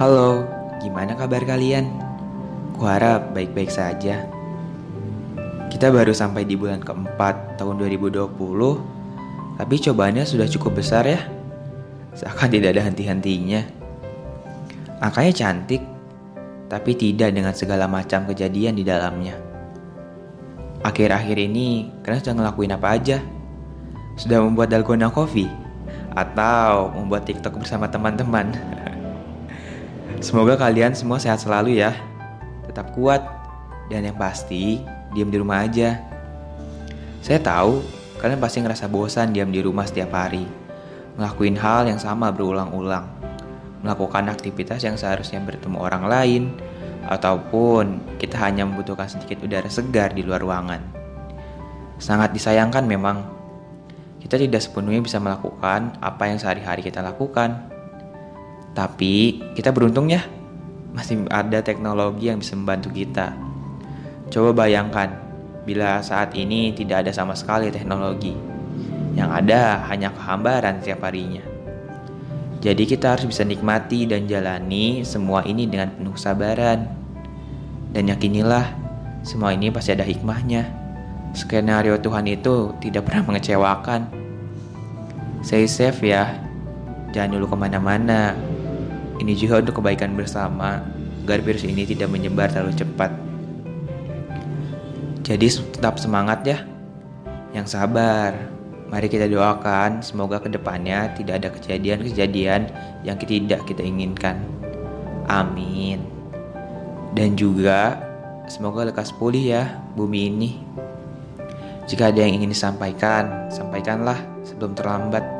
Halo, gimana kabar kalian? Kuharap baik-baik saja. Kita baru sampai di bulan keempat tahun 2020, tapi cobaannya sudah cukup besar ya. Seakan tidak ada henti-hentinya. Angkanya cantik, tapi tidak dengan segala macam kejadian di dalamnya. Akhir-akhir ini, kalian sudah ngelakuin apa aja? Sudah membuat dalgona coffee? Atau membuat TikTok bersama teman-teman? Semoga kalian semua sehat selalu ya. Tetap kuat. Dan yang pasti, diam di rumah aja. Saya tahu, kalian pasti ngerasa bosan diam di rumah setiap hari. Ngelakuin hal yang sama berulang-ulang. Melakukan aktivitas yang seharusnya bertemu orang lain, ataupun kita hanya membutuhkan sedikit udara segar di luar ruangan. Sangat disayangkan memang, kita tidak sepenuhnya bisa melakukan apa yang sehari-hari kita lakukan. Tapi kita beruntung ya, masih ada teknologi yang bisa membantu kita. Coba bayangkan, bila saat ini tidak ada sama sekali teknologi, yang ada hanya kehambaran setiap harinya. Jadi kita harus bisa nikmati dan jalani semua ini dengan penuh kesabaran. Dan yakinilah, semua ini pasti ada hikmahnya. Skenario Tuhan itu tidak pernah mengecewakan. Stay safe ya, jangan dulu ke mana-mana, ini juga untuk kebaikan bersama, agar virus ini tidak menyebar terlalu cepat. Jadi tetap semangat ya, yang sabar. Mari kita doakan semoga ke depannya tidak ada kejadian-kejadian yang tidak kita inginkan. Amin. Dan juga semoga lekas pulih ya bumi ini. Jika ada yang ingin disampaikan, sampaikanlah sebelum terlambat.